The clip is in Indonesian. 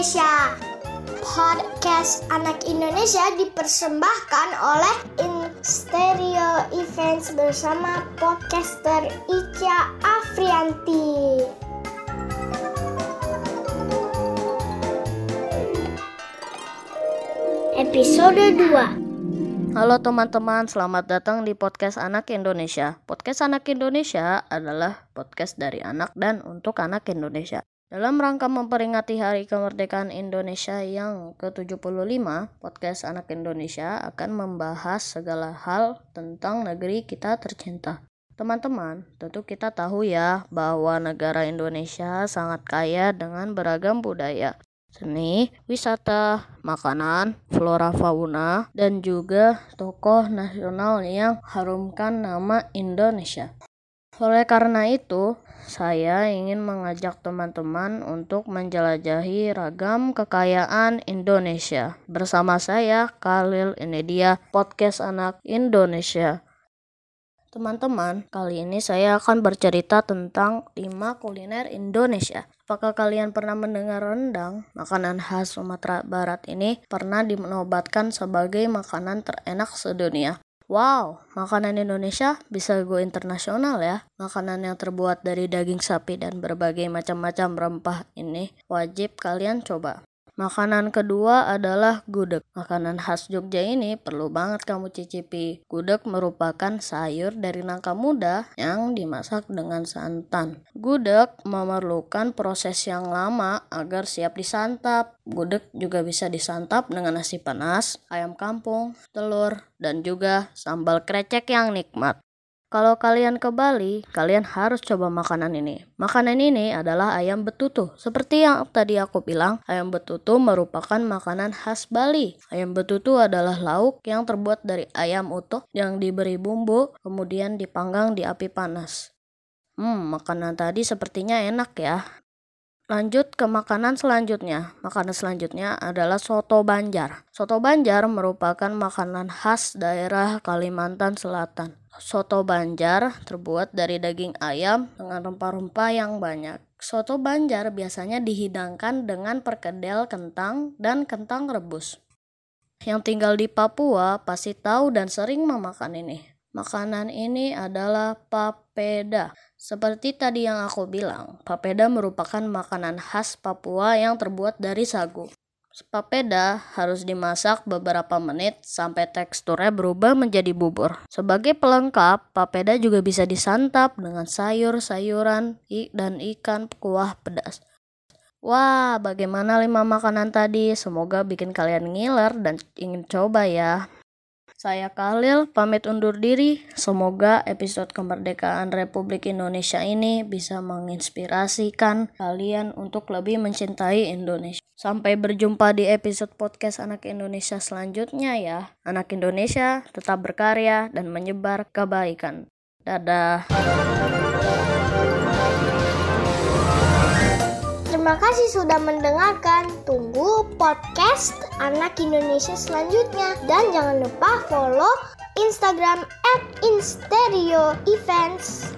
Podcast Anak Indonesia dipersembahkan oleh Instereo Events bersama podcaster Ica Afrianti. Episode 2 Halo teman-teman, selamat datang di podcast Anak Indonesia. Podcast Anak Indonesia adalah podcast dari anak dan untuk anak Indonesia. Dalam rangka memperingati Hari Kemerdekaan Indonesia yang ke-75, podcast Anak Indonesia akan membahas segala hal tentang negeri kita tercinta. Teman-teman, tentu kita tahu ya bahwa negara Indonesia sangat kaya dengan beragam budaya, seni, wisata, makanan, flora fauna, dan juga tokoh nasional yang harumkan nama Indonesia. Oleh karena itu, saya ingin mengajak teman-teman untuk menjelajahi ragam kekayaan Indonesia. Bersama saya, Khalil, ini dia podcast anak Indonesia. Teman-teman, kali ini saya akan bercerita tentang 5 kuliner Indonesia. Apakah kalian pernah mendengar rendang? Makanan khas Sumatera Barat ini pernah dinobatkan sebagai makanan terenak sedunia. Wow, makanan Indonesia bisa go internasional ya. Makanan yang terbuat dari daging sapi dan berbagai macam-macam rempah ini wajib kalian coba. Makanan kedua adalah gudeg. Makanan khas Jogja ini perlu banget kamu cicipi. Gudeg merupakan sayur dari nangka muda yang dimasak dengan santan. Gudeg memerlukan proses yang lama agar siap disantap. Gudeg juga bisa disantap dengan nasi panas, ayam kampung, telur, dan juga sambal krecek yang nikmat. Kalau kalian ke Bali, kalian harus coba makanan ini. Makanan ini adalah ayam betutu. Seperti yang tadi aku bilang, ayam betutu merupakan makanan khas Bali. Ayam betutu adalah lauk yang terbuat dari ayam utuh yang diberi bumbu, kemudian dipanggang di api panas. Hmm, makanan tadi sepertinya enak ya. Lanjut ke makanan selanjutnya. Makanan selanjutnya adalah soto Banjar. Soto Banjar merupakan makanan khas daerah Kalimantan Selatan. Soto Banjar terbuat dari daging ayam dengan rempah-rempah yang banyak. Soto Banjar biasanya dihidangkan dengan perkedel kentang dan kentang rebus. Yang tinggal di Papua pasti tahu dan sering memakan ini. Makanan ini adalah papeda. Seperti tadi yang aku bilang, papeda merupakan makanan khas Papua yang terbuat dari sagu. Papeda harus dimasak beberapa menit sampai teksturnya berubah menjadi bubur. Sebagai pelengkap, papeda juga bisa disantap dengan sayur-sayuran dan ikan kuah pedas. Wah, bagaimana lima makanan tadi? Semoga bikin kalian ngiler dan ingin coba ya. Saya Khalil, pamit undur diri. Semoga episode kemerdekaan Republik Indonesia ini bisa menginspirasikan kalian untuk lebih mencintai Indonesia. Sampai berjumpa di episode podcast Anak Indonesia selanjutnya ya. Anak Indonesia tetap berkarya dan menyebar kebaikan. Dadah. Terima kasih sudah mendengarkan. Tunggu podcast Anak Indonesia selanjutnya. Dan jangan lupa follow Instagram at Instereo Events.